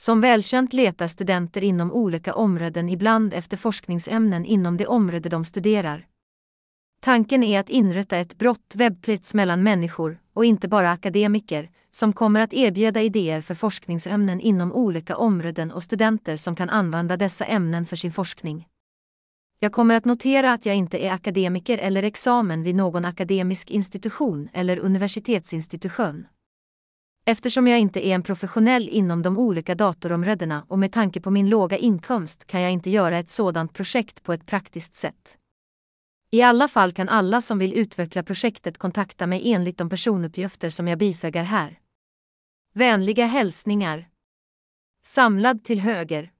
Som välkänt letar studenter inom olika områden ibland efter forskningsämnen inom det område de studerar. Tanken är att inrätta ett brott webbplats mellan människor, och inte bara akademiker, som kommer att erbjuda idéer för forskningsämnen inom olika områden och studenter som kan använda dessa ämnen för sin forskning. Jag kommer att notera att jag inte är akademiker eller examen vid någon akademisk institution eller universitetsinstitution. Eftersom jag inte är en professionell inom de olika datorområdena och med tanke på min låga inkomst kan jag inte göra ett sådant projekt på ett praktiskt sätt. I alla fall kan alla som vill utveckla projektet kontakta mig enligt de personuppgifter som jag bifogar här. Vänliga hälsningar. Samlad till höger.